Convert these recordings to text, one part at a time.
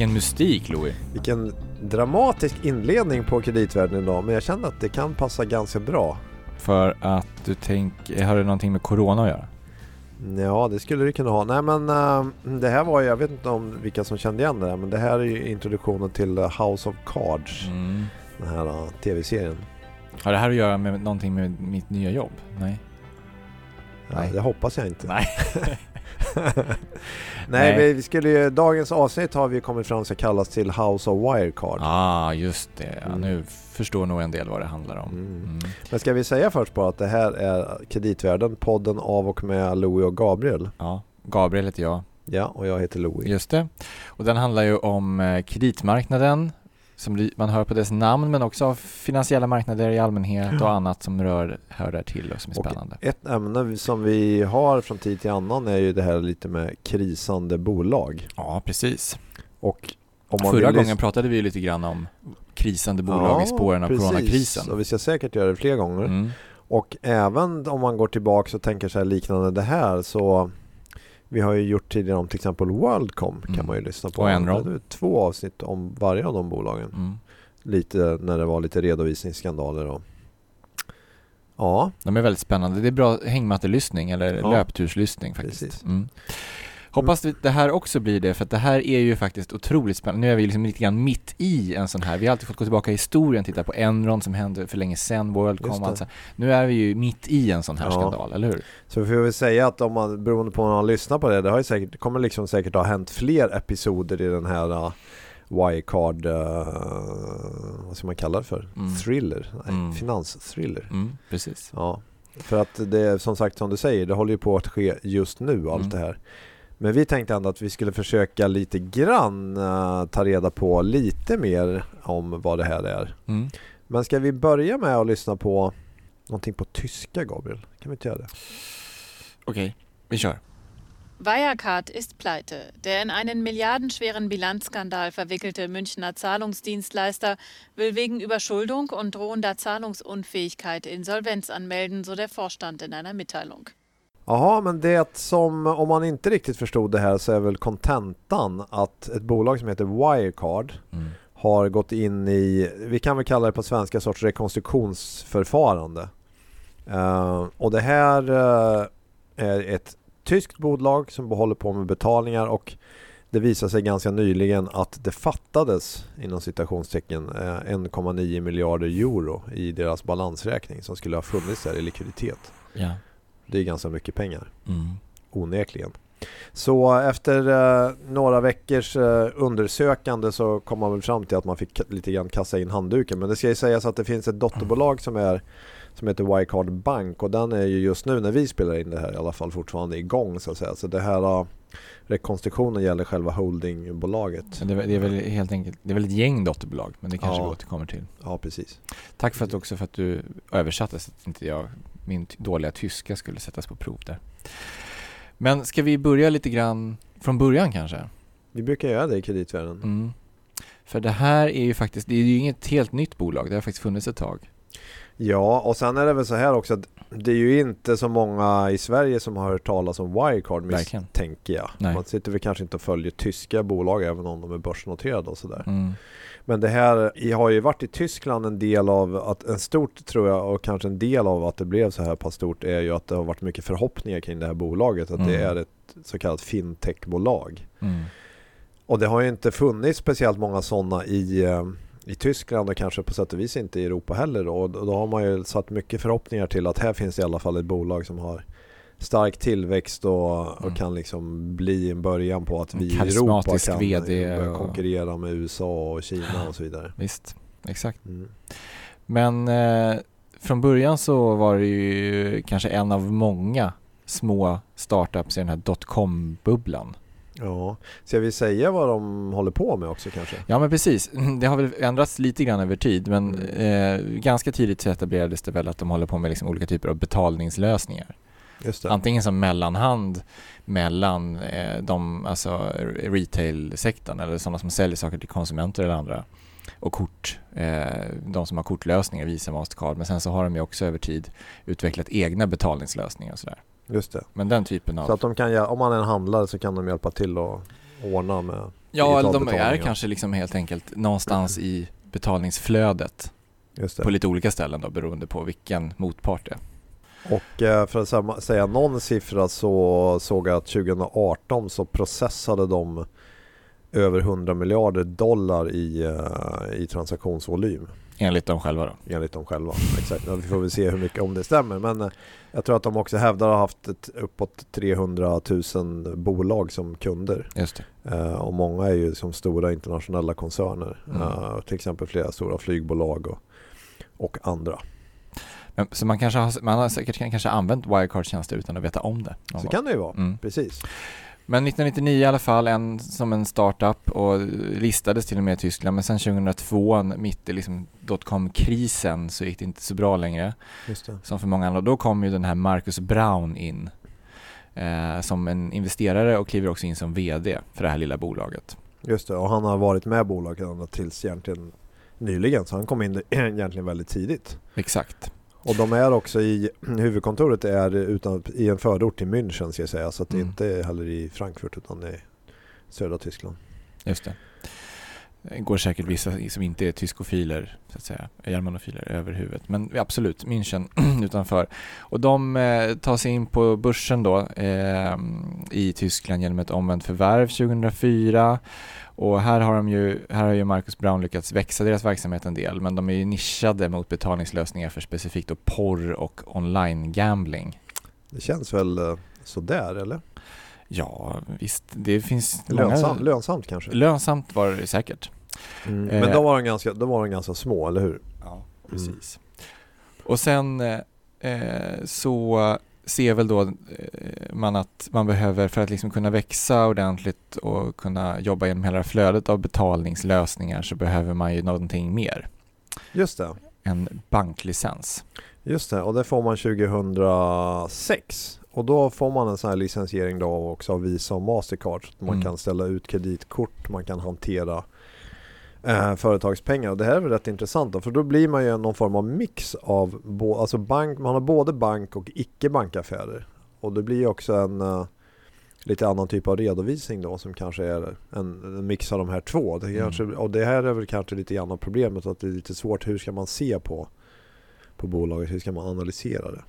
Vilken, mystik Louis. Vilken dramatisk inledning på kreditvärlden idag, men jag känner att det kan passa ganska bra. För att du tänker, har det någonting med Corona att göra? Ja, det skulle det kunna ha. Nej men uh, det här var ju, jag vet inte om vilka som kände igen det här, men det här är ju introduktionen till House of Cards. Mm. Den här uh, tv-serien. Har det här att göra med någonting med mitt nya jobb? Nej? Nej. Ja, det hoppas jag inte. Nej. Nej, Nej. Vi, skulle ju, dagens avsnitt har vi kommit fram till kallas till House of Wirecard. Ja, ah, just det. Mm. Nu förstår nog en del vad det handlar om. Mm. Mm. Men ska vi säga först bara att det här är Kreditvärlden, podden av och med Louis och Gabriel. Ja, Gabriel heter jag. Ja, och jag heter Louis. Just det. Och den handlar ju om eh, kreditmarknaden, som man hör på dess namn men också av finansiella marknader i allmänhet och annat som rör, hör där till och som är och spännande. Ett ämne som vi har från tid till annan är ju det här lite med krisande bolag. Ja, precis. Och om man Förra gången pratade vi lite grann om krisande bolag ja, i spåren av precis. coronakrisen. Och vi ska säkert göra det fler gånger. Mm. Och även om man går tillbaka och tänker sig liknande det här så vi har ju gjort tidigare om till exempel Worldcom mm. kan man ju lyssna på. Och Enron. Två avsnitt om varje av de bolagen. Mm. Lite när det var lite redovisningsskandaler och Ja. De är väldigt spännande. Det är bra hängmattelyssning eller ja. löpturslyssning faktiskt. Mm. Hoppas det här också blir det, för att det här är ju faktiskt otroligt spännande. Nu är vi liksom lite grann mitt i en sån här, vi har alltid fått gå tillbaka i historien, titta på Enron som hände för länge sedan, Worldcom, alltså. Nu är vi ju mitt i en sån här ja. skandal, eller hur? Så vi får väl säga att om man, beroende på om man lyssnar på det, det har ju säkert, kommer liksom säkert ha hänt fler episoder i den här uh, Wirecard, uh, vad ska man kalla det för? Mm. Thriller? Nej, mm. finansthriller. Mm, precis. Ja. För att det är som sagt som du säger, det håller ju på att ske just nu allt mm. det här. Men vi tänkte ändå att vi skulle försöka lite grann uh, ta reda på lite mer om vad det här är. Mm. Men ska vi börja med att lyssna på någonting på tyska, Gabriel? Kan vi inte göra det? Okej, okay, vi kör. Wirecard ist pleite. Der in einen milliardenschweren Bilanzskandal verwickelte Münchner Zahlungsdienstleister will wegen Überschuldung und drohender Zahlungsunfähigkeit Insolvenz anmelden, so der Vorstand in einer Mitteilung. Jaha, men det som, om man inte riktigt förstod det här så är väl kontentan att ett bolag som heter Wirecard mm. har gått in i, vi kan väl kalla det på svenska, sorts rekonstruktionsförfarande. Uh, och det här uh, är ett tyskt bolag som håller på med betalningar och det visade sig ganska nyligen att det fattades inom citationstecken 1,9 eh, miljarder euro i deras balansräkning som skulle ha funnits där i likviditet. Ja. Det är ganska mycket pengar. Mm. Onekligen. Så efter eh, några veckors eh, undersökande så kom man väl fram till att man fick lite grann kassa in handduken. Men det ska ju sägas att det finns ett dotterbolag som är som heter Wirecard Bank och den är ju just nu när vi spelar in det här i alla fall fortfarande igång så att säga. Så det här uh, rekonstruktionen gäller själva holdingbolaget. Det är, det är väl helt enkelt, det är väl ett gäng dotterbolag men det kanske ja. vi återkommer till. Ja, precis. Tack för att också för att du översatte så att inte jag min dåliga tyska skulle sättas på prov där. Men ska vi börja lite grann från början kanske? Vi brukar göra det i kreditvärlden. Mm. För det här är ju faktiskt, det är ju inget helt nytt bolag, det har faktiskt funnits ett tag. Ja, och sen är det väl så här också att det är ju inte så många i Sverige som har hört talas om Wirecard misstänker jag. Nej. Man sitter väl kanske inte och följer tyska bolag även om de är börsnoterade och sådär. Mm. Men det här har ju varit i Tyskland en del av att en stort tror jag och kanske en del av att det blev så här pass stort är ju att det har varit mycket förhoppningar kring det här bolaget. Att mm. det är ett så kallat fintechbolag. Mm. Och det har ju inte funnits speciellt många sådana i, eh, i Tyskland och kanske på sätt och vis inte i Europa heller. Då. Och då har man ju satt mycket förhoppningar till att här finns i alla fall ett bolag som har stark tillväxt och, och mm. kan liksom bli en början på att vi i Europa kan VD börja konkurrera med USA och Kina och så vidare. Visst, exakt. Mm. Men eh, från början så var det ju kanske en av många små startups i den här dotcom-bubblan. Ja, ska vi säga vad de håller på med också kanske? Ja men precis, det har väl ändrats lite grann över tid men mm. eh, ganska tidigt så etablerades det väl att de håller på med liksom olika typer av betalningslösningar. Antingen som mellanhand mellan eh, de, alltså retail-sektorn eller sådana som säljer saker till konsumenter eller andra och kort, eh, de som har kortlösningar, Visa, Mastercard. Men sen så har de ju också över tid utvecklat egna betalningslösningar och sådär. Just det. Men den typen av... Så att de kan, om man är en handlare så kan de hjälpa till att ordna med Ja, eller de är kanske liksom helt enkelt någonstans i betalningsflödet på lite olika ställen då beroende på vilken motpart det är. Och eh, för att säga någon siffra så såg jag att 2018 så processade de över 100 miljarder dollar i, eh, i transaktionsvolym. Enligt dem själva då? Enligt dem själva, exakt. Vi får väl se hur mycket om det stämmer. Men eh, jag tror att de också hävdar att ha haft ett, uppåt 300 000 bolag som kunder. Just det. och många är ju som stora internationella koncerner. Mm. till exempel flera stora flygbolag och, och andra. Så man, kanske har, man har säkert kanske använt Wirecard-tjänster utan att veta om det. Så kan det ju vara, mm. precis. Men 1999 i alla fall en, som en startup och listades till och med i Tyskland. Men sen 2002, mitt i liksom dotcom-krisen, så gick det inte så bra längre. Som för många andra. Då kom ju den här Marcus Brown in eh, som en investerare och kliver också in som VD för det här lilla bolaget. Just det, och han har varit med bolaget tills egentligen nyligen, så han kom in egentligen väldigt tidigt. Exakt. Och de är också i, huvudkontoret är utan, i en förort till München ska jag säga. Så att det mm. inte är heller i Frankfurt utan i södra Tyskland. Just det. Det går säkert vissa som inte är tyskofiler, så att säga, germanofiler över huvudet. Men absolut, München utanför. Och de eh, tar sig in på börsen då eh, i Tyskland genom ett omvänt förvärv 2004 och här har, de ju, här har ju Marcus Brown lyckats växa deras verksamhet en del men de är ju nischade mot betalningslösningar för specifikt då porr och online-gambling. Det känns väl eh, sådär eller? Ja visst, det finns Lönsam, många... Lönsamt kanske? Lönsamt var det säkert. Mm. Men eh, då var, de ganska, då var de ganska små, eller hur? Ja, precis. Mm. Och sen eh, så ser väl då eh, man att man behöver, för att liksom kunna växa ordentligt och kunna jobba genom hela flödet av betalningslösningar så behöver man ju någonting mer. Just det. En banklicens. Just det, och det får man 2006. Och då får man en sån här licensiering då också av Visa och Mastercard. Så att man mm. kan ställa ut kreditkort, man kan hantera eh, företagspengar. Och det här är väl rätt intressant då, för då blir man ju någon form av mix av bo, alltså bank, man har både bank och icke-bankaffärer. Och det blir också en uh, lite annan typ av redovisning då som kanske är en, en mix av de här två. Det mm. kanske, och det här är väl kanske lite grann av problemet att det är lite svårt, hur ska man se på på bolaget? Hur ska man analysera det?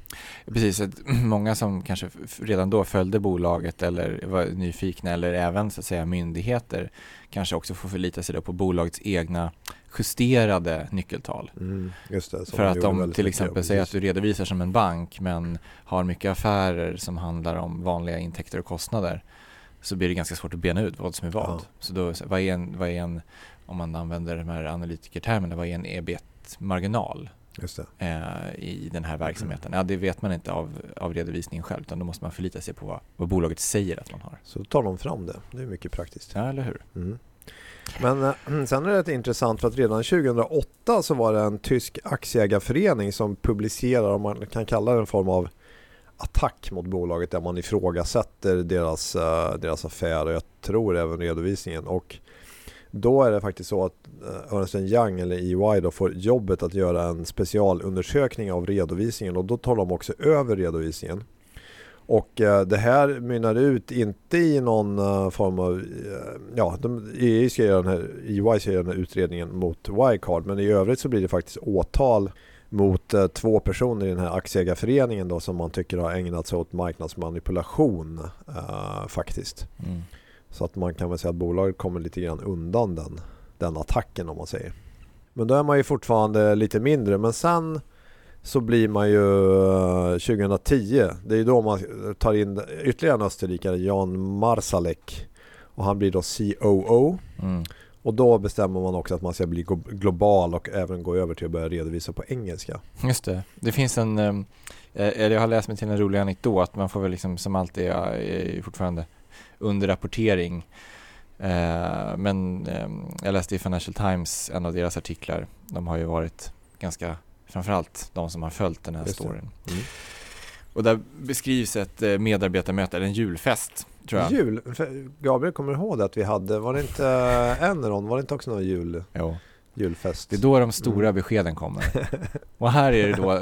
Precis, många som kanske redan då följde bolaget eller var nyfikna eller även så att säga myndigheter kanske också får förlita sig på bolagets egna justerade nyckeltal. Mm, det, För att de till exempel säger att du redovisar som en bank men har mycket affärer som handlar om vanliga intäkter och kostnader så blir det ganska svårt att bena ut vad som är vad. Ja. Så då, vad är, en, vad är en, om man använder de här analytikertermerna, vad är en ebit-marginal? Eh, i den här verksamheten. Ja, det vet man inte av, av redovisningen själv utan då måste man förlita sig på vad, vad bolaget säger att man har. Så då tar de fram det. Det är mycket praktiskt. Ja, eller hur? Mm. Men äh, sen är det intressant för att redan 2008 så var det en tysk aktieägarförening som publicerar, om man kan kalla det en form av attack mot bolaget där man ifrågasätter deras, uh, deras affär och jag tror även redovisningen. Och då är det faktiskt så att eh, Ernst Young eller EY då får jobbet att göra en specialundersökning av redovisningen och då tar de också över redovisningen. Och eh, det här mynnar ut inte i någon eh, form av, ja, de, EY ska göra den här, EY ska göra den här utredningen mot Wirecard men i övrigt så blir det faktiskt åtal mot två personer i den här aktieägarföreningen då som man tycker har ägnat sig åt marknadsmanipulation eh, faktiskt. Mm. Så att man kan väl säga att bolaget kommer lite grann undan den, den attacken om man säger. Men då är man ju fortfarande lite mindre. Men sen så blir man ju 2010, eh, det är då man tar in ytterligare en österrikare, Jan Marsalek. Och han blir då COO. Mm. Och då bestämmer man också att man ska bli global och även gå över till att börja redovisa på engelska. Just det. Det finns en, eh, eller jag har läst mig till en rolig anekdot, man får väl liksom som alltid, jag är fortfarande underrapportering. Eh, men eh, jag läste i Financial Times en av deras artiklar. De har ju varit ganska, framförallt de som har följt den här Just storyn. Mm. Och där beskrivs ett eh, medarbetarmöte, eller en julfest tror jag. Jul? Gabriel kommer ihåg att vi hade, var det inte Enron, var det inte också någon jul? Jo. Julfest. Det är då de stora mm. beskeden kommer. och här är det då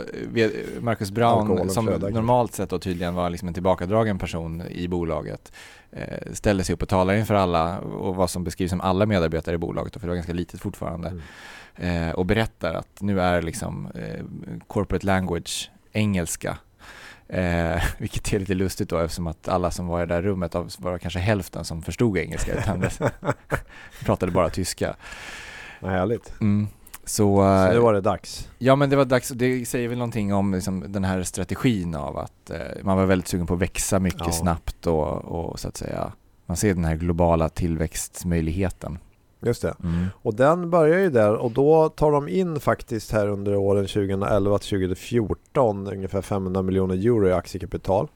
eh, Marcus Brown som normalt sett då tydligen var liksom en tillbakadragen person i bolaget eh, ställer sig upp och talar inför alla och vad som beskrivs som alla medarbetare i bolaget, för det var ganska litet fortfarande, mm. eh, och berättar att nu är liksom corporate language engelska Eh, vilket är lite lustigt då eftersom att alla som var i det där rummet var kanske hälften som förstod engelska utan pratade bara tyska. Vad härligt. Mm. Så, så nu var det dags? Ja men det var dags, det säger väl någonting om liksom, den här strategin av att eh, man var väldigt sugen på att växa mycket ja. snabbt och, och så att säga man ser den här globala tillväxtmöjligheten. Just det. Mm. Och den börjar ju där och då tar de in faktiskt här under åren 2011 till 2014 ungefär 500 miljoner euro i aktiekapital.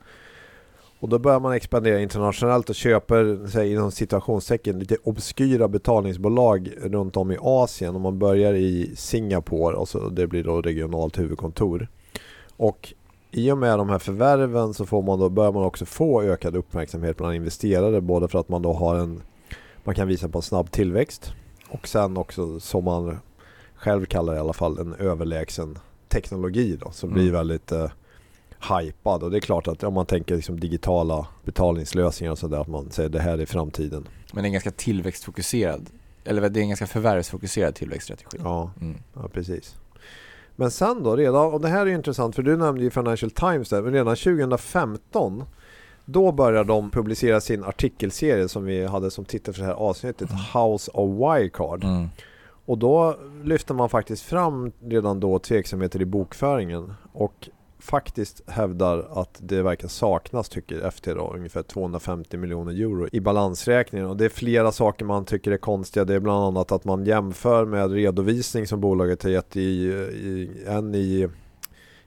Och då börjar man expandera internationellt och köper, säg, inom situationstecken, lite obskyra betalningsbolag runt om i Asien. Och man börjar i Singapore och så det blir då regionalt huvudkontor. Och i och med de här förvärven så får man då, börjar man också få ökad uppmärksamhet bland investerare. Både för att man då har en, man kan visa på en snabb tillväxt och sen också som man själv kallar det i alla fall en överlägsen teknologi då som mm. blir väldigt eh, hypad och det är klart att om man tänker liksom digitala betalningslösningar och sådär att man säger det här är framtiden. Men det är en ganska tillväxtfokuserad eller det är en ganska förvärvsfokuserad tillväxtstrategi. Ja, mm. ja precis. Men sen då redan, och det här är intressant för du nämnde ju Financial Times där, men redan 2015 då började de publicera sin artikelserie som vi hade som titel för det här avsnittet, mm. House of Wildcard. Mm. Och då lyfte man faktiskt fram redan då tveksamheter i bokföringen och faktiskt hävdar att det verkar saknas, tycker FT då, ungefär 250 miljoner euro i balansräkningen. Och det är flera saker man tycker är konstiga. Det är bland annat att man jämför med redovisning som bolaget har gett i, i en i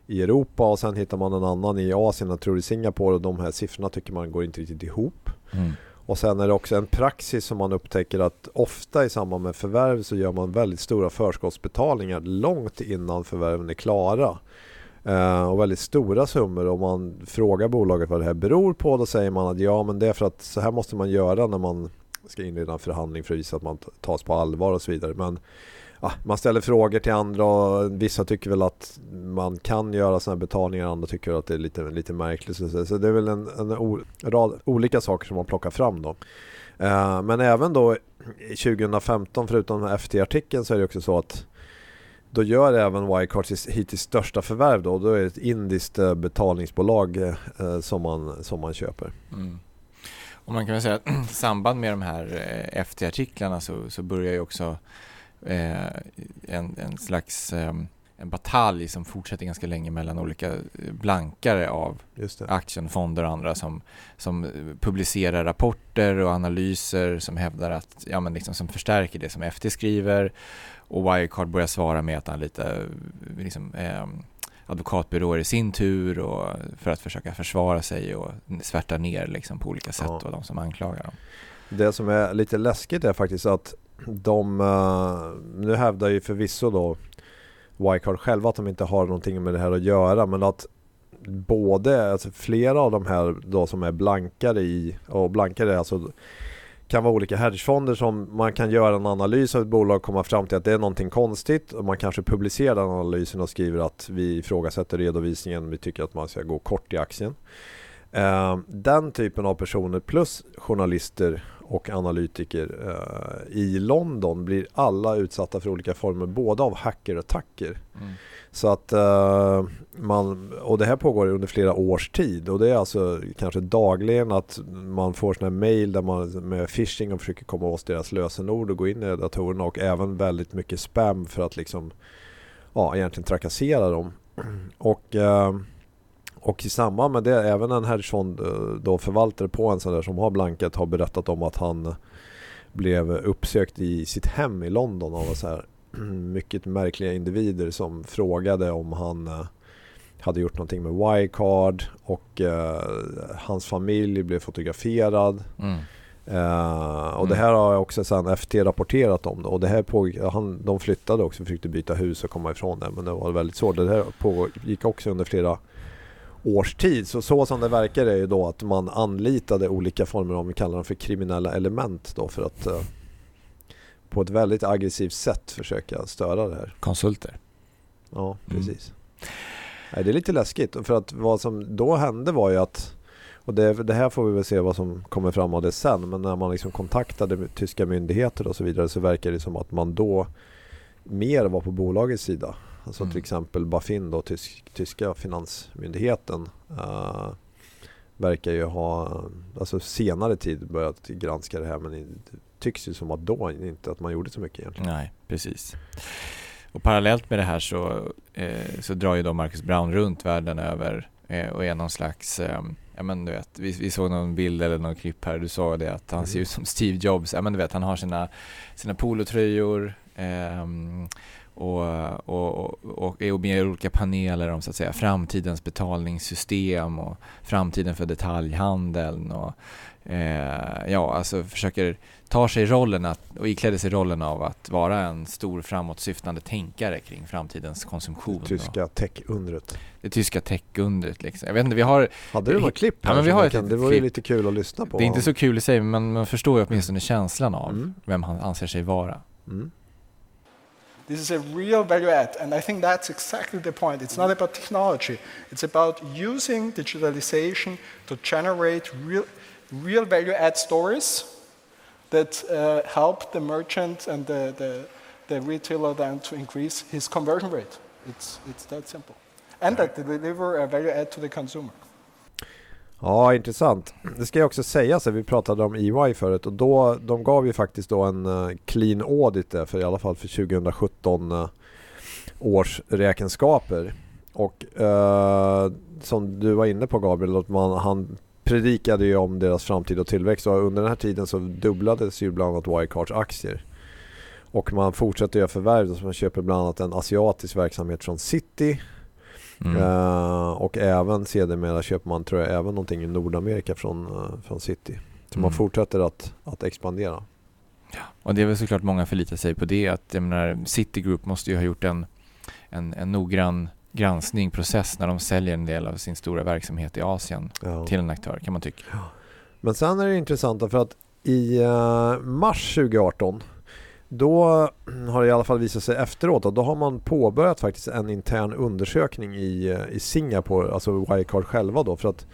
i Europa och sen hittar man en annan i Asien, jag tror i Singapore och de här siffrorna tycker man går inte riktigt ihop. Mm. Och sen är det också en praxis som man upptäcker att ofta i samband med förvärv så gör man väldigt stora förskottsbetalningar långt innan förvärven är klara. Eh, och väldigt stora summor. Om man frågar bolaget vad det här beror på då säger man att ja men det är för att så här måste man göra när man ska inleda en förhandling för att visa att man tas på allvar och så vidare. Men ja, man ställer frågor till andra och vissa tycker väl att man kan göra sådana här betalningar, andra tycker att det är lite, lite märkligt. Så, så det är väl en, en rad olika saker som man plockar fram då. Eh, men även då 2015 förutom FT-artikeln så är det också så att då gör även Wirecard sitt hittills största förvärv då. Då är det ett indiskt eh, betalningsbolag eh, eh, som, man, som man köper. Mm. Och man kan väl säga att i samband med de här eh, FT-artiklarna så, så börjar ju också eh, en, en slags eh, en batalj som fortsätter ganska länge mellan olika blankare av aktien, fonder och andra som, som publicerar rapporter och analyser som hävdar att, ja men liksom som förstärker det som FT skriver och Wirecard börjar svara med att anlita liksom, eh, advokatbyråer i sin tur och för att försöka försvara sig och svärta ner liksom, på olika sätt ja. och de som anklagar dem. Det som är lite läskigt är faktiskt att de, nu hävdar ju förvisso då Wirecard själva att de inte har någonting med det här att göra men att både, alltså flera av de här då som är blankare i, och blankare alltså kan vara olika hedgefonder som man kan göra en analys av ett bolag och komma fram till att det är någonting konstigt och man kanske publicerar den analysen och skriver att vi ifrågasätter redovisningen, vi tycker att man ska gå kort i aktien. Eh, den typen av personer plus journalister och analytiker eh, i London blir alla utsatta för olika former både av hackerattacker mm. Så att uh, man, och det här pågår under flera års tid och det är alltså kanske dagligen att man får sådana här mail där man med phishing och försöker komma åt deras lösenord och gå in i datorerna och även väldigt mycket spam för att liksom ja, egentligen trakassera dem. Och, uh, och i samband med det, även en hedgefond uh, då förvaltare på en sån där som har blankat har berättat om att han blev uppsökt i sitt hem i London av så här mycket märkliga individer som frågade om han eh, hade gjort någonting med Wirecard och uh, hans familj blev fotograferad. Mm. Uh, och mm. det här har jag också sen FT rapporterat om. Och det här pågick, han, de flyttade också och försökte byta hus och komma ifrån det. Men det var väldigt svårt. Det här pågick också under flera års tid. Så, så som det verkar är ju då att man anlitade olika former, om vi kallar dem för kriminella element då för att uh, på ett väldigt aggressivt sätt försöka störa det här. Konsulter. Ja, mm. precis. Mm. Nej, det är lite läskigt för att vad som då hände var ju att och det, det, här får vi väl se vad som kommer fram av det sen men när man liksom kontaktade tyska myndigheter och så vidare så verkar det som att man då mer var på bolagets sida. Alltså mm. till exempel Bafin då, tysk, tyska finansmyndigheten uh, verkar ju ha alltså senare tid börjat granska det här men det tycks ju som att då inte att man gjorde så mycket egentligen. Nej, precis. Och parallellt med det här så, eh, så drar ju då Marcus Brown runt världen över eh, och är någon slags eh, Ja men du vet, vi, vi såg någon bild eller någon klipp här, du sa det att han mm. ser ut som Steve Jobs. Ja men du vet, han har sina, sina polotröjor eh, och, och, och, och med olika paneler om så att säga framtidens betalningssystem och framtiden för detaljhandeln och eh, ja, alltså försöker ta sig rollen att, och ikläder sig rollen av att vara en stor framåtsyftande tänkare kring framtidens konsumtion. Det tyska techundret. Det tyska techundret liksom. Jag vet inte, vi har... Hade du några klipp här? Ja, men vi har ett, kan, det var ju lite kul att lyssna på. Det är inte så kul i sig, men man förstår ju åtminstone känslan av mm. vem han anser sig vara. Mm. This is a real value add, and I think that's exactly the point. It's not about technology, it's about using digitalization to generate real, real value add stories that uh, help the merchant and the, the, the, retailer then to increase his conversion rate. It's, it's that simple. And that they deliver a value add to the consumer. Ja, intressant. Det ska jag också säga, så vi pratade om EY förut och då, de gav ju faktiskt då en eh, clean audit där för i alla fall för 2017 eh, års räkenskaper. Och eh, som du var inne på Gabriel, att man, han predikade ju om deras framtid och tillväxt och under den här tiden så dubblades ju bland annat Wirecards aktier. Och man fortsätter göra förvärv, så man köper bland annat en asiatisk verksamhet från City Mm. Uh, och även sedermera köper man tror jag även någonting i Nordamerika från, uh, från City. Så mm. man fortsätter att, att expandera. Ja, och det är väl såklart många förlitar sig på det. Att jag menar, City Group måste ju ha gjort en, en, en noggrann granskning, process när de säljer en del av sin stora verksamhet i Asien ja. till en aktör kan man tycka. Ja. Men sen är det intressant för att i uh, mars 2018 då har det i alla fall visat sig efteråt och då har man påbörjat faktiskt en intern undersökning i, eh, i Singapore, alltså Wirecard själva då för att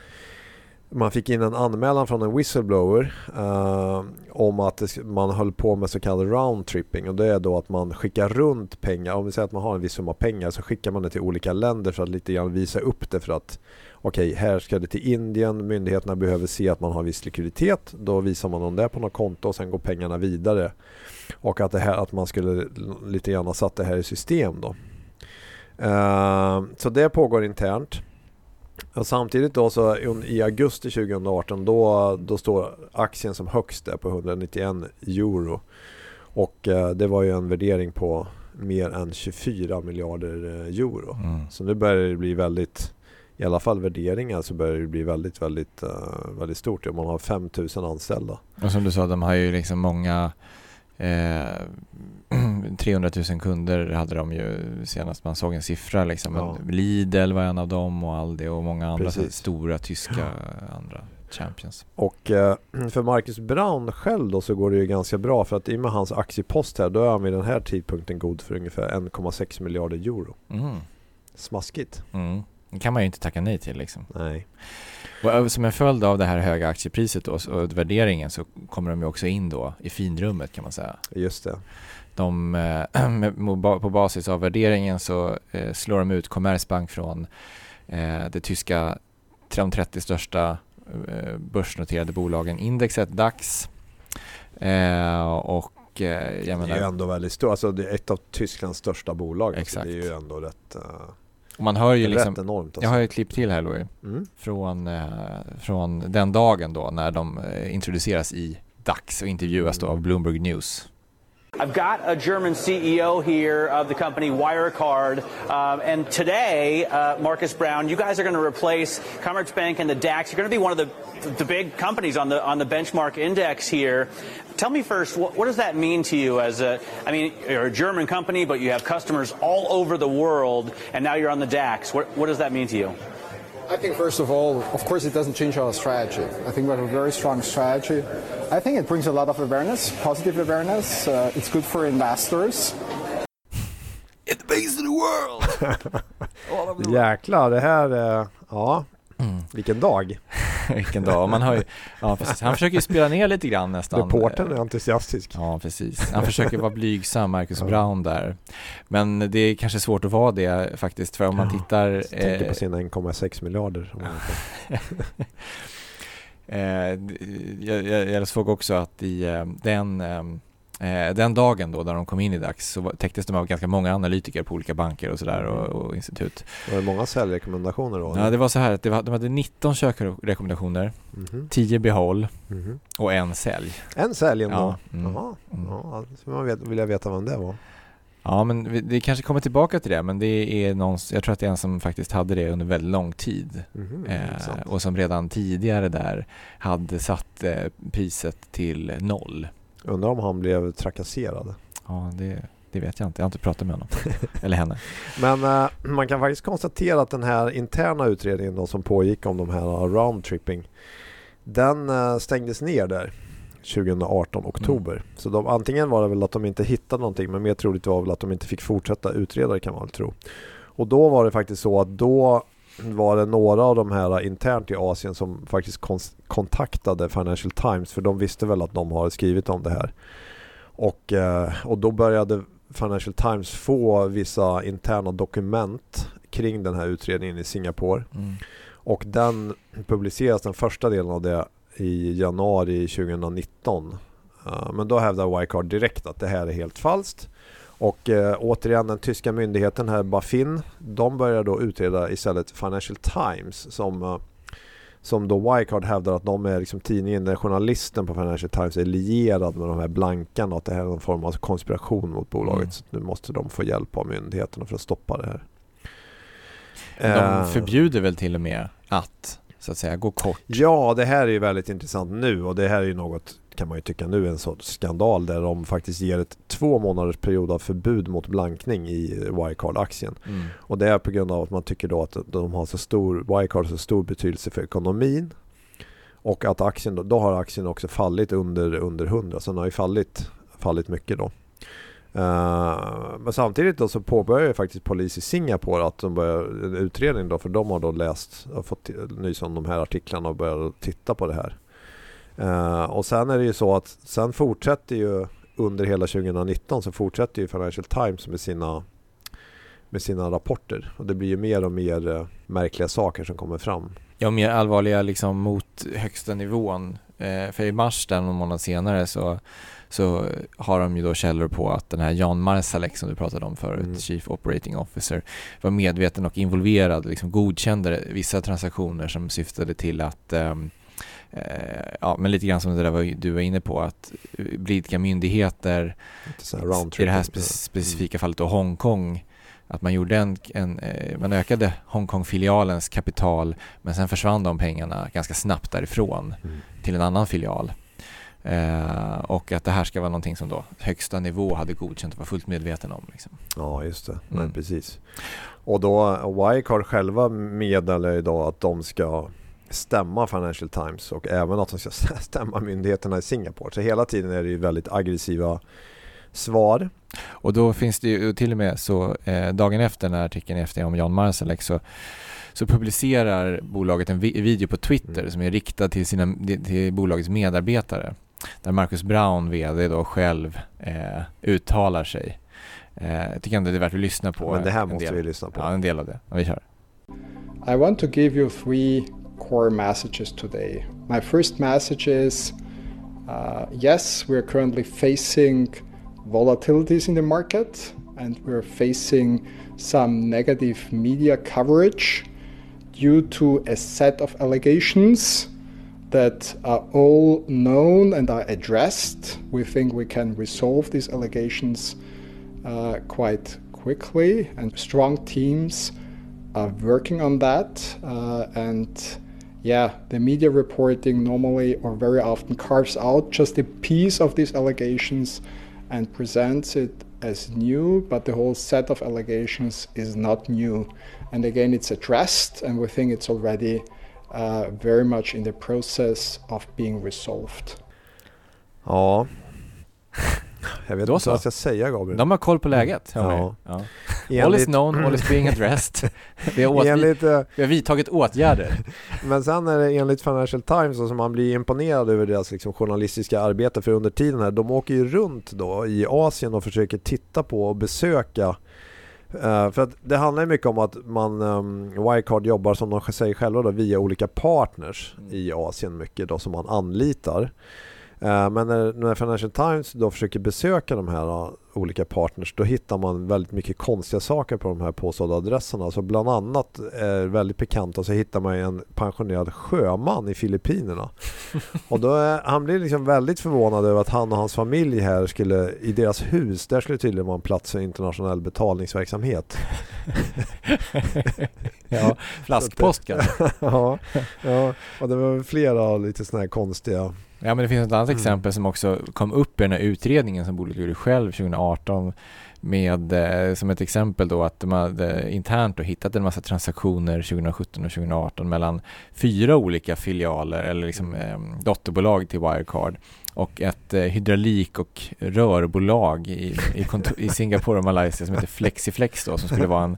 man fick in en anmälan från en whistleblower eh, om att man höll på med så kallad roundtripping och det är då att man skickar runt pengar. Om vi säger att man har en viss summa pengar så skickar man det till olika länder för att lite grann visa upp det för att okej, okay, här ska det till Indien, myndigheterna behöver se att man har viss likviditet. Då visar man dem det på något konto och sen går pengarna vidare. Och att, det här, att man skulle lite grann ha satt det här i system då. Eh, så det pågår internt. Och samtidigt då så i augusti 2018 då, då står aktien som högst där på 191 euro. Och uh, det var ju en värdering på mer än 24 miljarder eh, euro. Mm. Så nu börjar det bli väldigt i alla fall värderingar så börjar det bli väldigt, väldigt, uh, väldigt stort. Man har 5000 anställda. Och som du sa, de har ju liksom många eh, 300 000 kunder hade de ju senast man såg en siffra. Liksom. Ja. Lidl var en av dem och Aldi och många andra stora tyska andra champions. Och eh, för Marcus Brown själv då så går det ju ganska bra för att i och med hans aktiepost här då är han vid den här tidpunkten god för ungefär 1,6 miljarder euro. Mm. Smaskigt. Mm. Det kan man ju inte tacka nej till liksom. Nej. Och som en följd av det här höga aktiepriset då, och värderingen så kommer de ju också in då i finrummet kan man säga. Just det. De, eh, på basis av värderingen så eh, slår de ut Commerzbank från eh, det tyska, de 30 största börsnoterade bolagen indexet DAX. Och det är ju ändå väldigt stort, alltså det är ett av Tysklands största bolag. Exakt. Alltså det är ju ändå rätt och man hör ju liksom, enormt alltså. Jag har ju ett klipp till här Louis. Mm. Från, från den dagen då när de introduceras i DAX och intervjuas då av Bloomberg News. I've got a German CEO here of the company Wirecard, uh, and today, uh, Marcus Brown, you guys are going to replace Commerzbank and the DAX. You're going to be one of the, the big companies on the on the benchmark index here. Tell me first, what, what, does that mean to you as a, I mean, you're a German company, but you have customers all over the world, and now you're on the DAX. What, what does that mean to you? I think first of all, of course, it doesn't change our strategy. I think we have a very strong strategy. I think it brings a lot of awareness, positive awareness. Uh, it's good for investors. It's the base of the world! Jäklar, det här, uh, ja, mm. vilken dag. Vilken dag. Man har ju, ja, precis. Han försöker ju spela ner lite grann nästan. Reportern är entusiastisk. Ja, precis. Han försöker vara blygsam, Marcus ja. Brown där. Men det är kanske svårt att vara det faktiskt, för om man tittar... Tänker eh, på sina 1,6 miljarder. eh, jag, jag, jag såg också att i eh, den eh, Eh, den dagen då, när de kom in i DAX, så täcktes de av ganska många analytiker på olika banker och sådär och, och, institut. Var det många säljrekommendationer då? Ja, det var så här att var, de hade 19 köprekommendationer, mm -hmm. 10 behåll mm -hmm. och en sälj. En sälj ändå? Ja. Mm. Jaha, mm. ja, man vet, vill jag veta vem det var. Ja, men det kanske kommer tillbaka till det, men det är någon, jag tror att det är en som faktiskt hade det under väldigt lång tid. Mm, eh, och som redan tidigare där hade satt eh, priset till noll. Undrar om han blev trakasserad. Ja, det, det vet jag inte. Jag har inte pratat med honom. Eller henne. Men äh, man kan faktiskt konstatera att den här interna utredningen då, som pågick om de här roundtripping. Den äh, stängdes ner där 2018 oktober. Mm. Så de, antingen var det väl att de inte hittade någonting men mer troligt var väl att de inte fick fortsätta utreda det kan man väl tro. Och då var det faktiskt så att då var det några av de här internt i Asien som faktiskt kontaktade Financial Times för de visste väl att de har skrivit om det här. Och, eh, och då började Financial Times få vissa interna dokument kring den här utredningen i Singapore. Mm. Och den publiceras, den första delen av det, i januari 2019. Eh, men då hävdar Wirecard direkt att det här är helt falskt. Och eh, återigen den tyska myndigheten här Bafin, de börjar då utreda istället Financial Times som eh, som då Wirecard hävdar att de är liksom tidningen, där journalisten på Financial Times är lierad med de här blankarna och att det här är en form av konspiration mot bolaget. Mm. Så nu måste de få hjälp av myndigheterna för att stoppa det här. De eh. förbjuder väl till och med att så att säga gå kort? Ja, det här är ju väldigt intressant nu och det här är ju något kan man ju tycka nu en sorts skandal där de faktiskt ger ett två månaders period av förbud mot blankning i Wirecard-aktien. Mm. Och det är på grund av att man tycker då att de har så stor, Wirecard har så stor betydelse för ekonomin. Och att aktien då, då har aktien också fallit under, under 100, så den har ju fallit, fallit mycket då. Uh, men samtidigt då så påbörjar ju faktiskt polis i Singapore att de börjar en utredning då för de har då läst och fått nys om de här artiklarna och börjat titta på det här. Uh, och sen är det ju så att sen fortsätter ju under hela 2019 så fortsätter ju Financial Times med sina med sina rapporter och det blir ju mer och mer uh, märkliga saker som kommer fram. Ja, mer allvarliga liksom mot högsta nivån. Eh, för i mars, där någon månad senare, så, så har de ju då källor på att den här Jan Marsalek som du pratade om förut, mm. Chief Operating Officer, var medveten och involverad, liksom godkände vissa transaktioner som syftade till att Eh, ja, men lite grann som det där du var inne på att blidka myndigheter i det här spe specifika fallet då Hongkong att man gjorde en, en eh, man ökade Hongkong-filialens kapital men sen försvann de pengarna ganska snabbt därifrån mm. till en annan filial. Eh, och att det här ska vara någonting som då högsta nivå hade godkänt och var fullt medveten om. Liksom. Ja, just det. Mm. Nej, precis. Och då Wirecard själva meddelar idag att de ska stämma Financial Times och även att de ska stämma myndigheterna i Singapore. Så hela tiden är det ju väldigt aggressiva svar. Och då finns det ju till och med så eh, dagen efter när artikeln efter om Jan Marsalek så så publicerar bolaget en vi video på Twitter mm. som är riktad till, sina, till bolagets medarbetare. Där Marcus Brown, VD då själv, eh, uttalar sig. Eh, jag tycker ändå det är värt att lyssna på. Men det här måste del. vi lyssna på. Ja, en del av det. Ja, vi kör. I want to give you three core messages today. My first message is uh, yes, we're currently facing volatilities in the market and we're facing some negative media coverage due to a set of allegations that are all known and are addressed. We think we can resolve these allegations uh, quite quickly, and strong teams are working on that. Uh, and yeah, the media reporting normally or very often carves out just a piece of these allegations and presents it as new, but the whole set of allegations is not new. And again, it's addressed, and we think it's already uh, very much in the process of being resolved. Ja. Jag vet Då inte vad jag ska säga Gabriel. De har koll på läget. Ja. Ja. All is known, all is being addressed. vi, har enligt, vi har vidtagit åtgärder. Men sen är det enligt Financial Times som man blir imponerad över deras liksom, journalistiska arbete för under tiden här, de åker ju runt då i Asien och försöker titta på och besöka Uh, för att det handlar mycket om att man, um, Wirecard jobbar som de säger själva då, via olika partners mm. i Asien mycket då som man anlitar. Uh, men när, när Financial Times då försöker besöka de här uh, olika partners då hittar man väldigt mycket konstiga saker på de här påstådda adresserna. Så bland annat är väldigt pikant och så hittar man en pensionerad sjöman i Filippinerna. och då är, han blir liksom väldigt förvånad över att han och hans familj här skulle, i deras hus, där skulle tydligen vara en plats för internationell betalningsverksamhet. ja, flaskpost kanske. ja, ja, och det var flera lite sådana här konstiga Ja men det finns ett annat mm. exempel som också kom upp i den här utredningen som bolaget gjorde själv 2018 med eh, som ett exempel då att de hade internt då hittat en massa transaktioner 2017 och 2018 mellan fyra olika filialer eller liksom mm. eh, dotterbolag till Wirecard och ett eh, hydraulik och rörbolag i, i, i Singapore och Malaysia som heter Flexiflex då som skulle vara en,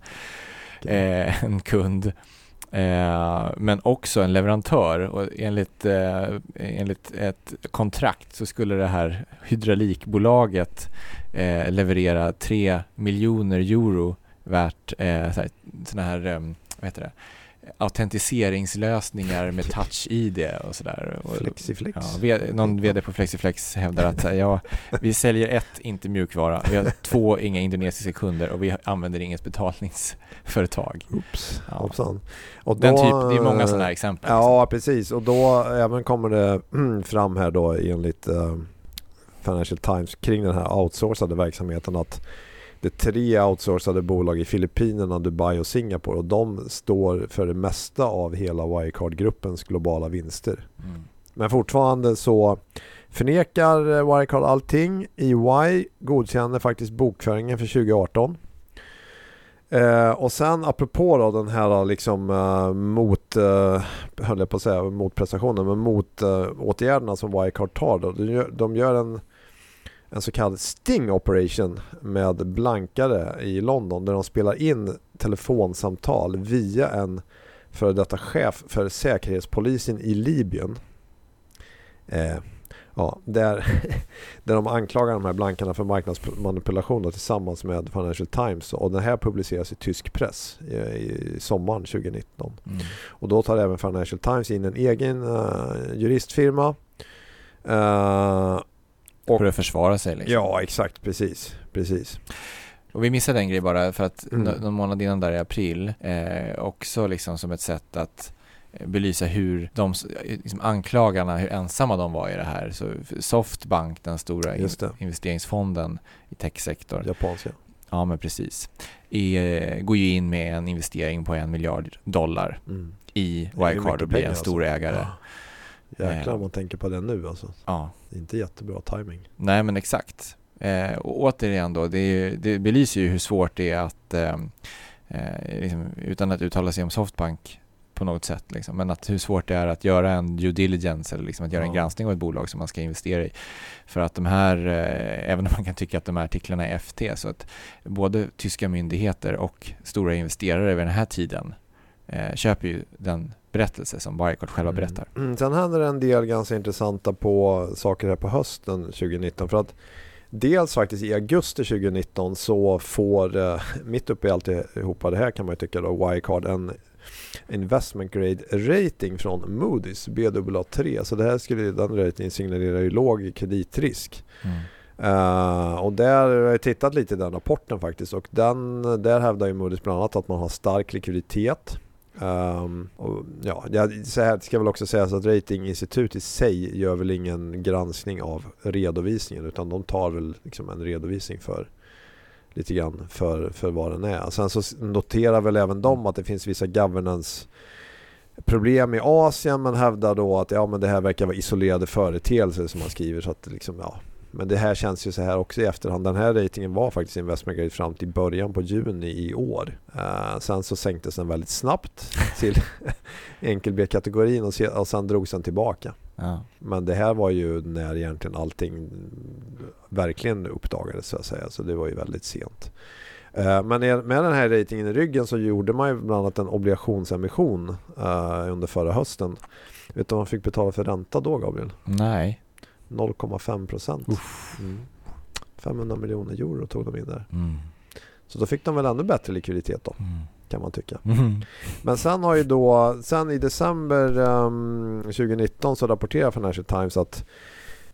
eh, en kund Eh, men också en leverantör och enligt, eh, enligt ett kontrakt så skulle det här hydraulikbolaget eh, leverera 3 miljoner euro värt eh, sådana här, eh, vad heter det, autentiseringslösningar med touch-id och sådär. Flexiflex. Ja, någon vd på Flexiflex hävdar att ja, vi säljer ett, inte mjukvara. Vi har två, inga indonesiska kunder och vi använder inget betalningsföretag. Oops, ja. Hoppsan. Och Den typ, det är många sådana här exempel. Ja, liksom. precis. Och då även kommer det fram här då enligt uh, Financial Times kring den här outsourcade verksamheten att det är tre outsourcade bolag i Filippinerna, Dubai och Singapore och de står för det mesta av hela Wirecard-gruppens globala vinster. Mm. Men fortfarande så förnekar Wirecard allting. EY godkänner faktiskt bokföringen för 2018. Eh, och sen apropå då den här liksom eh, mot, eh, höll jag på att säga, motprestationen, men mot eh, åtgärderna som Wirecard tar då. De gör, de gör en en så kallad Sting Operation med blankare i London där de spelar in telefonsamtal via en före detta chef för säkerhetspolisen i Libyen. Eh, ja, där, där de anklagar de här blankarna för marknadsmanipulation tillsammans med Financial Times och den här publiceras i tysk press i, i sommaren 2019. Mm. Och då tar även Financial Times in en egen uh, juristfirma uh, och, för att försvara sig liksom. Ja, exakt. Precis. Precis. Och vi missade en grej bara för att mm. någon månad innan där i april eh, också liksom som ett sätt att eh, belysa hur de liksom anklagarna, hur ensamma de var i det här. Så Softbank, den stora in investeringsfonden i techsektorn. Japanska. Ja, men precis. I, går ju in med en investering på en miljard dollar mm. i Wirecard och blir en stor alltså. ägare. Ja. Jäklar om man tänker på det nu alltså. Ja. Inte jättebra timing. Nej men exakt. Eh, och återigen då, det, det belyser ju hur svårt det är att, eh, eh, liksom, utan att uttala sig om Softbank på något sätt, liksom, men att hur svårt det är att göra en due diligence eller liksom att göra ja. en granskning av ett bolag som man ska investera i. För att de här, eh, även om man kan tycka att de här artiklarna är FT, så att både tyska myndigheter och stora investerare vid den här tiden eh, köper ju den berättelse som Wirecard själva mm. berättar. Mm. Sen händer en del ganska intressanta på saker här på hösten 2019. För att dels faktiskt i augusti 2019 så får, eh, mitt uppe i alltihopa det här kan man ju tycka då, Wirecard en investment grade rating från Moody's Baa3. Så det här skulle, den ratingen signalerar ju låg kreditrisk. Mm. Uh, och där har jag tittat lite i den rapporten faktiskt och den, där hävdar ju Moody's bland annat att man har stark likviditet. Um, och ja, så här ska väl också sägas att ratinginstitut i sig gör väl ingen granskning av redovisningen utan de tar väl liksom en redovisning för lite grann för, för vad den är. Sen så noterar väl även de att det finns vissa governance problem i Asien men hävdar då att ja, men det här verkar vara isolerade företeelser som man skriver så att liksom, ja, men det här känns ju så här också i efterhand. Den här ratingen var faktiskt investment grade fram till början på juni i år. Uh, sen så sänktes den väldigt snabbt till enkel B-kategorin och, se, och sen drogs den tillbaka. Ja. Men det här var ju när egentligen allting verkligen uppdagades så att säga. Så det var ju väldigt sent. Uh, men med den här ratingen i ryggen så gjorde man ju bland annat en obligationsemission uh, under förra hösten. Vet du vad man fick betala för ränta då Gabriel? Nej. 0,5 procent. Mm. 500 miljoner euro tog de in där. Mm. Så då fick de väl ännu bättre likviditet då. Mm. Kan man tycka. Mm. Men sen har ju då, sen i december um, 2019 så rapporterar Financial Times att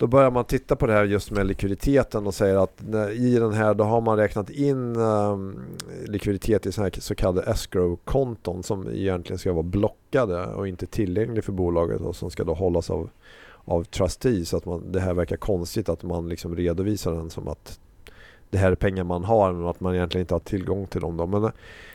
då börjar man titta på det här just med likviditeten och säger att i den här då har man räknat in um, likviditet i så, här så kallade escrow-konton som egentligen ska vara blockade och inte tillgängliga för bolaget och som ska då hållas av av trustee så att man, det här verkar konstigt att man liksom redovisar den som att det här är pengar man har men att man egentligen inte har tillgång till dem. Då. Men eh,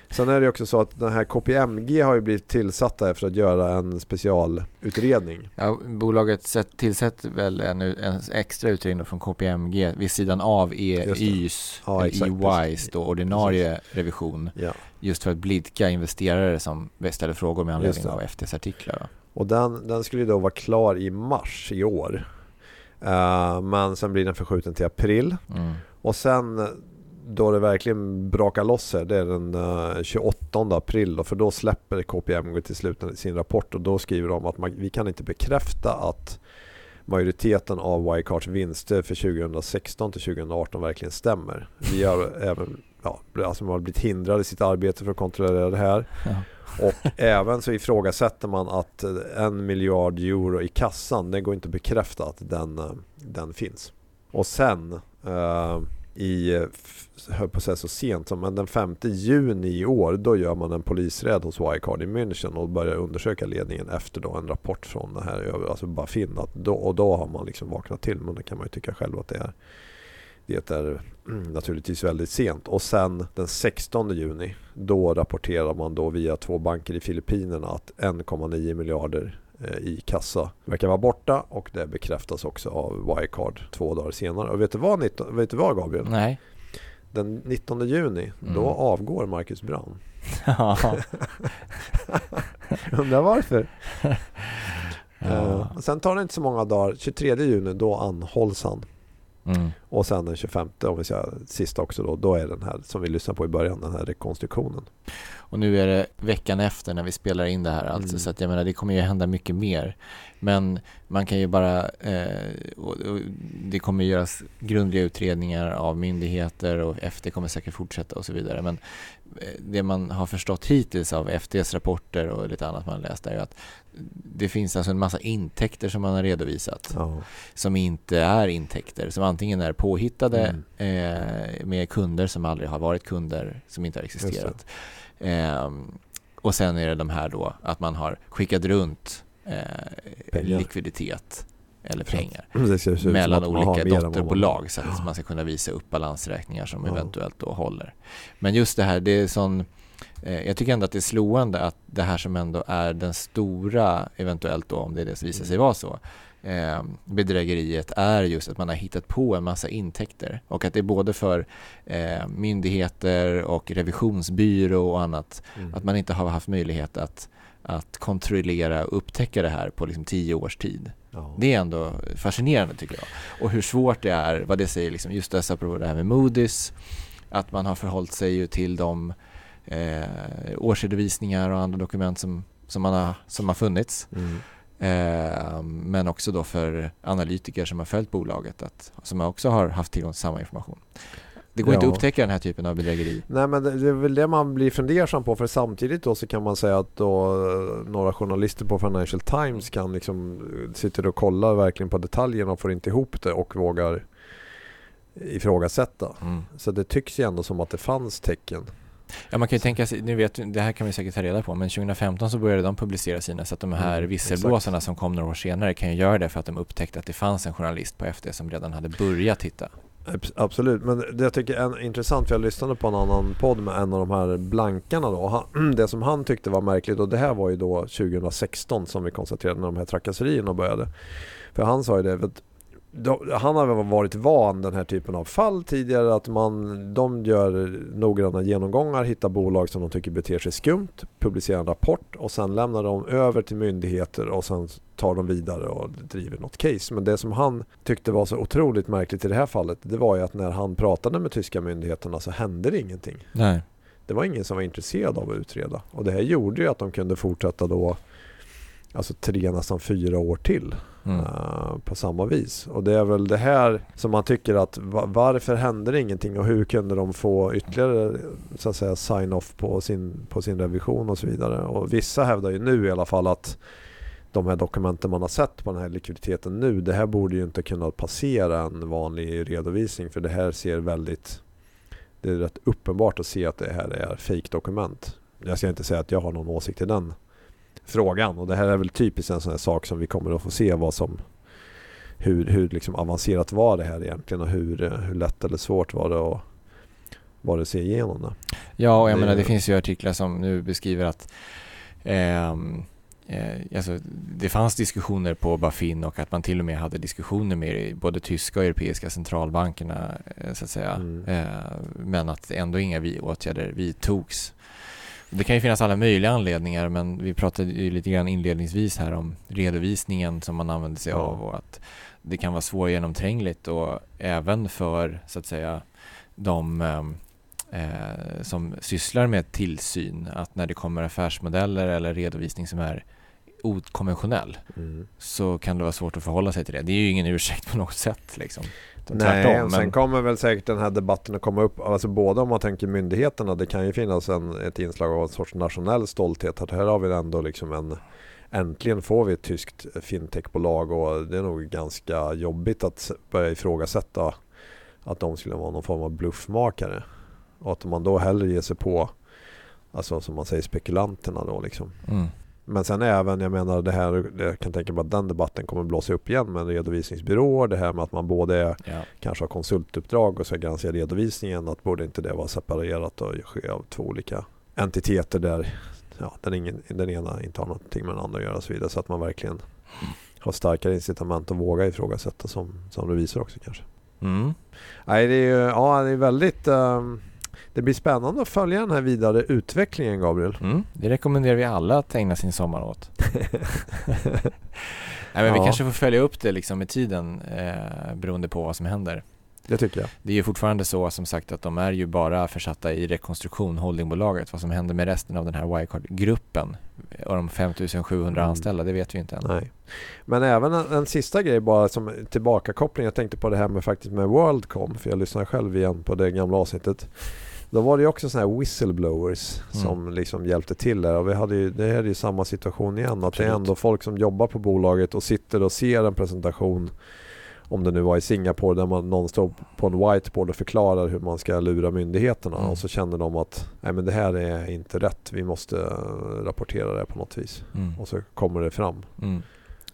sen är det också så att den här KPMG har ju blivit tillsatta för att göra en specialutredning. Ja, bolaget tillsätter väl en, en extra utredning från KPMG vid sidan av EYs, ja, EYs då, ordinarie precis. revision. Ja. Just för att blidka investerare som ställer frågor med anledning av FTs artiklar. Och den, den skulle då vara klar i mars i år. Uh, men sen blir den förskjuten till april. Mm. Och sen då det verkligen brakar loss här, det är den uh, 28 april. Då, för då släpper KPMG till slut sin rapport och då skriver de att man, vi kan inte bekräfta att majoriteten av Wirecards vinster för 2016 till 2018 verkligen stämmer. Vi har även ja, alltså man har blivit hindrade i sitt arbete för att kontrollera det här. Ja. Och även så ifrågasätter man att eh, en miljard euro i kassan, det går inte att bekräfta att den, eh, den finns. Och sen eh, i, höll på att säga så sent som men den 5 juni i år, då gör man en polisräd hos Wirecard i München och börjar undersöka ledningen efter då en rapport från det här, alltså bara finna att då, och då har man liksom vaknat till, men det kan man ju tycka själv att det är. Det är mm, naturligtvis väldigt sent. Och sen den 16 juni då rapporterar man då via två banker i Filippinerna att 1,9 miljarder eh, i kassa verkar vara borta och det bekräftas också av Wirecard två dagar senare. Och vet du vad, vet du vad Gabriel? Nej. Den 19 juni, mm. då avgår Marcus Brown. Undrar varför? ja. uh, sen tar det inte så många dagar, 23 juni, då anhålls han. Mm. Och sen den 25, om vi säger sista också då, då är den här som vi lyssnade på i början, den här rekonstruktionen. Och nu är det veckan efter när vi spelar in det här alltså, mm. så att jag menar det kommer ju hända mycket mer. Men man kan ju bara, eh, och, och det kommer göras grundliga utredningar av myndigheter och FD kommer säkert fortsätta och så vidare. Men det man har förstått hittills av FDs rapporter och lite annat man läst är att det finns alltså en massa intäkter som man har redovisat ja. som inte är intäkter, som antingen är påhittade mm. eh, med kunder som aldrig har varit kunder, som inte har existerat. Eh, och sen är det de här då att man har skickat runt eh, likviditet eller pengar mellan olika dotterbolag så att man ska kunna visa upp balansräkningar som ja. eventuellt då håller. Men just det här, det är sån eh, jag tycker ändå att det är slående att det här som ändå är den stora, eventuellt då om det, det visar sig vara så, eh, bedrägeriet är just att man har hittat på en massa intäkter och att det är både för eh, myndigheter och revisionsbyrå och annat mm. att man inte har haft möjlighet att, att kontrollera och upptäcka det här på liksom tio års tid. Ja. Det är ändå fascinerande tycker jag. Och hur svårt det är, vad det säger, liksom, just dessa apropå det här med Moody's, att man har förhållit sig ju till de eh, årsredovisningar och andra dokument som, som, man har, som har funnits. Mm. Eh, men också då för analytiker som har följt bolaget, att, som också har haft tillgång till samma information. Det går ja. inte att upptäcka den här typen av bedrägeri. Nej men det är väl det man blir fundersam på för samtidigt då så kan man säga att då eh, några journalister på Financial Times kan liksom eh, sitter och kollar verkligen på detaljerna och får inte ihop det och vågar ifrågasätta. Mm. Så det tycks ju ändå som att det fanns tecken. Ja, man kan ju tänka sig, nu vet, det här kan vi säkert ta reda på, men 2015 så började de publicera sina, så att de här mm, visselblåsarna som kom några år senare kan ju göra det för att de upptäckte att det fanns en journalist på FD som redan hade börjat titta. Absolut, men det jag tycker är intressant, för jag lyssnade på en annan podd med en av de här blankarna då. det som han tyckte var märkligt, och det här var ju då 2016 som vi konstaterade när de här trakasserierna började. För han sa ju det, att han har varit van den här typen av fall tidigare att man, de gör noggranna genomgångar, hittar bolag som de tycker beter sig skumt, publicerar en rapport och sen lämnar de över till myndigheter och sen tar de vidare och driver något case. Men det som han tyckte var så otroligt märkligt i det här fallet det var ju att när han pratade med tyska myndigheterna så hände det ingenting. Nej. Det var ingen som var intresserad av att utreda och det här gjorde ju att de kunde fortsätta då alltså tre, nästan fyra år till. Mm. Uh, på samma vis. Och det är väl det här som man tycker att varför hände det ingenting och hur kunde de få ytterligare så att säga sign-off på sin, på sin revision och så vidare. Och vissa hävdar ju nu i alla fall att de här dokumenten man har sett på den här likviditeten nu, det här borde ju inte kunna passera en vanlig redovisning för det här ser väldigt det är rätt uppenbart att se att det här är fake-dokument. Jag ska inte säga att jag har någon åsikt i den frågan. Och det här är väl typiskt en sån här sak som vi kommer att få se vad som hur, hur liksom avancerat var det här egentligen och hur, hur lätt eller svårt var det att var det se igenom det. Ja, och jag det, menar det finns ju artiklar som nu beskriver att eh, eh, alltså, det fanns diskussioner på Bafin och att man till och med hade diskussioner med både tyska och europeiska centralbankerna eh, så att säga. Mm. Eh, men att ändå inga vi åtgärder vidtogs. Det kan ju finnas alla möjliga anledningar men vi pratade ju lite grann inledningsvis här om redovisningen som man använder sig av och att det kan vara svårgenomträngligt och även för så att säga de ehm, eh, som sysslar med tillsyn. Att när det kommer affärsmodeller eller redovisning som är okonventionell mm. så kan det vara svårt att förhålla sig till det. Det är ju ingen ursäkt på något sätt liksom. Nej, tvärtom, sen kommer väl säkert den här debatten att komma upp, alltså både om man tänker myndigheterna, det kan ju finnas en, ett inslag av en sorts nationell stolthet, att här har vi ändå liksom en Äntligen får vi ett tyskt fintechbolag och det är nog ganska jobbigt att börja ifrågasätta att de skulle vara någon form av bluffmakare. Och att man då hellre ger sig på, alltså som man säger, spekulanterna då liksom. Mm. Men sen även, jag menar det här, jag kan tänka mig att den debatten kommer blåsa upp igen med redovisningsbyråer. Det här med att man både är, ja. kanske har konsultuppdrag och ska granska redovisningen. Att borde inte det vara separerat och ske av två olika entiteter där ja, den, ingen, den ena inte har någonting med den andra att göra och så vidare. Så att man verkligen har starkare incitament att våga ifrågasätta som, som revisor också kanske. Mm. Nej, det är, ja, det är väldigt um, det blir spännande att följa den här vidare utvecklingen Gabriel. Mm, det rekommenderar vi alla att ägna sin sommar åt. Nej, men ja. Vi kanske får följa upp det liksom med tiden eh, beroende på vad som händer. Det tycker jag. Det är ju fortfarande så som sagt att de är ju bara försatta i rekonstruktion, holdingbolaget. Vad som händer med resten av den här Wirecard-gruppen och de 5700 mm. anställda, det vet vi inte än. Nej. Men även en, en, sista grej bara som tillbakakoppling. Jag tänkte på det här med faktiskt med Worldcom, för jag lyssnade själv igen på det gamla avsnittet. Då var det också sådana här whistleblowers mm. som liksom hjälpte till där. Och vi hade ju, det här är ju samma situation igen. Att Absolut. det är ändå folk som jobbar på bolaget och sitter och ser en presentation om det nu var i Singapore där man någon står på en whiteboard och förklarar hur man ska lura myndigheterna mm. och så känner de att nej men det här är inte rätt, vi måste rapportera det på något vis. Mm. Och så kommer det fram. Mm.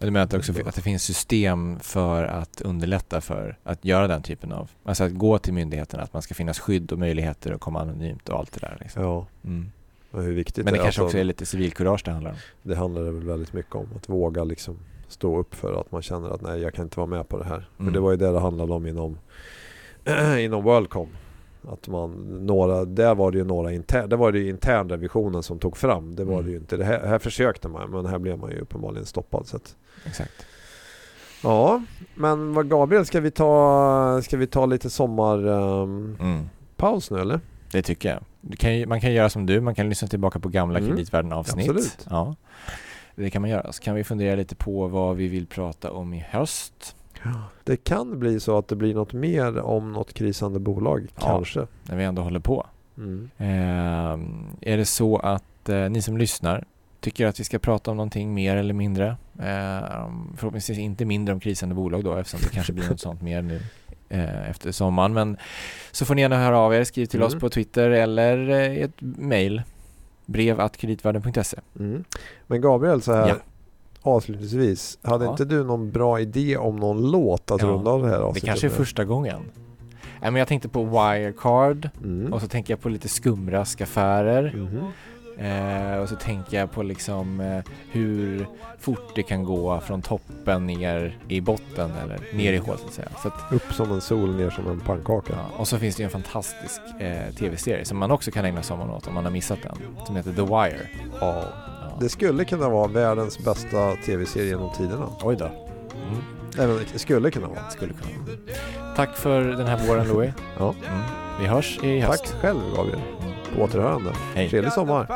Du menar också, att det finns system för att underlätta för att göra den typen av, alltså att gå till myndigheterna, att man ska finnas skydd och möjligheter att komma anonymt och allt det där. Liksom. Ja. Mm. hur viktigt Men det, det kanske alltså, också är lite civilkurage det handlar om. Det handlar väl väldigt mycket om att våga liksom stå upp för att man känner att nej, jag kan inte vara med på det här. Mm. För det var ju det det handlade om inom, inom Worldcom. Att man, några, där var det ju några intern, där var det internrevisionen som tog fram. Det var mm. det ju inte. Det här, här försökte man men här blev man ju uppenbarligen stoppad. Så att, Exakt. Ja, men vad Gabriel, ska vi ta, ska vi ta lite sommarpaus um, mm. nu eller? Det tycker jag. Kan, man kan göra som du, man kan lyssna tillbaka på gamla mm. kreditvärden-avsnitt. Absolut. Ja, det kan man göra. Så kan vi fundera lite på vad vi vill prata om i höst. Det kan bli så att det blir något mer om något krisande bolag, ja, kanske. När vi ändå håller på. Mm. Eh, är det så att eh, ni som lyssnar tycker att vi ska prata om någonting mer eller mindre? Eh, förhoppningsvis inte mindre om krisande bolag då eftersom det kanske blir något sånt mer nu eh, efter sommaren. Men så får ni gärna höra av er, skriv till mm. oss på Twitter eller eh, ett mail brev kreditvärden.se. Mm. Men Gabriel, så här, ja avslutningsvis. Hade ja. inte du någon bra idé om någon låt att ja. runda av det här avsnittet? Det kanske är första gången. Nej, men jag tänkte på Wirecard mm. och så tänker jag på lite skumraskaffärer. Mm. Eh, och så tänker jag på liksom eh, hur fort det kan gå från toppen ner i botten eller ner i hål så att säga. Så att, Upp som en sol, ner som en pannkaka. Ja, och så finns det ju en fantastisk eh, tv-serie som man också kan ägna sommaren åt om man har missat den. Som heter The Wire. Ja. Det skulle kunna vara världens bästa tv-serie genom tiderna. Oj då. Mm. Eller det skulle kunna vara. Skulle kunna. Tack för den här våren Louis. ja. Mm. Vi hörs i höst. Tack själv Gabriel. På återhörande. Hej. Trevlig sommar.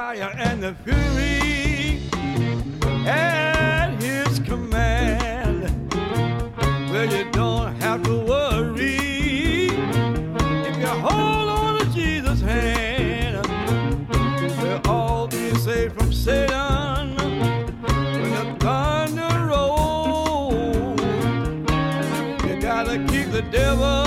The devil.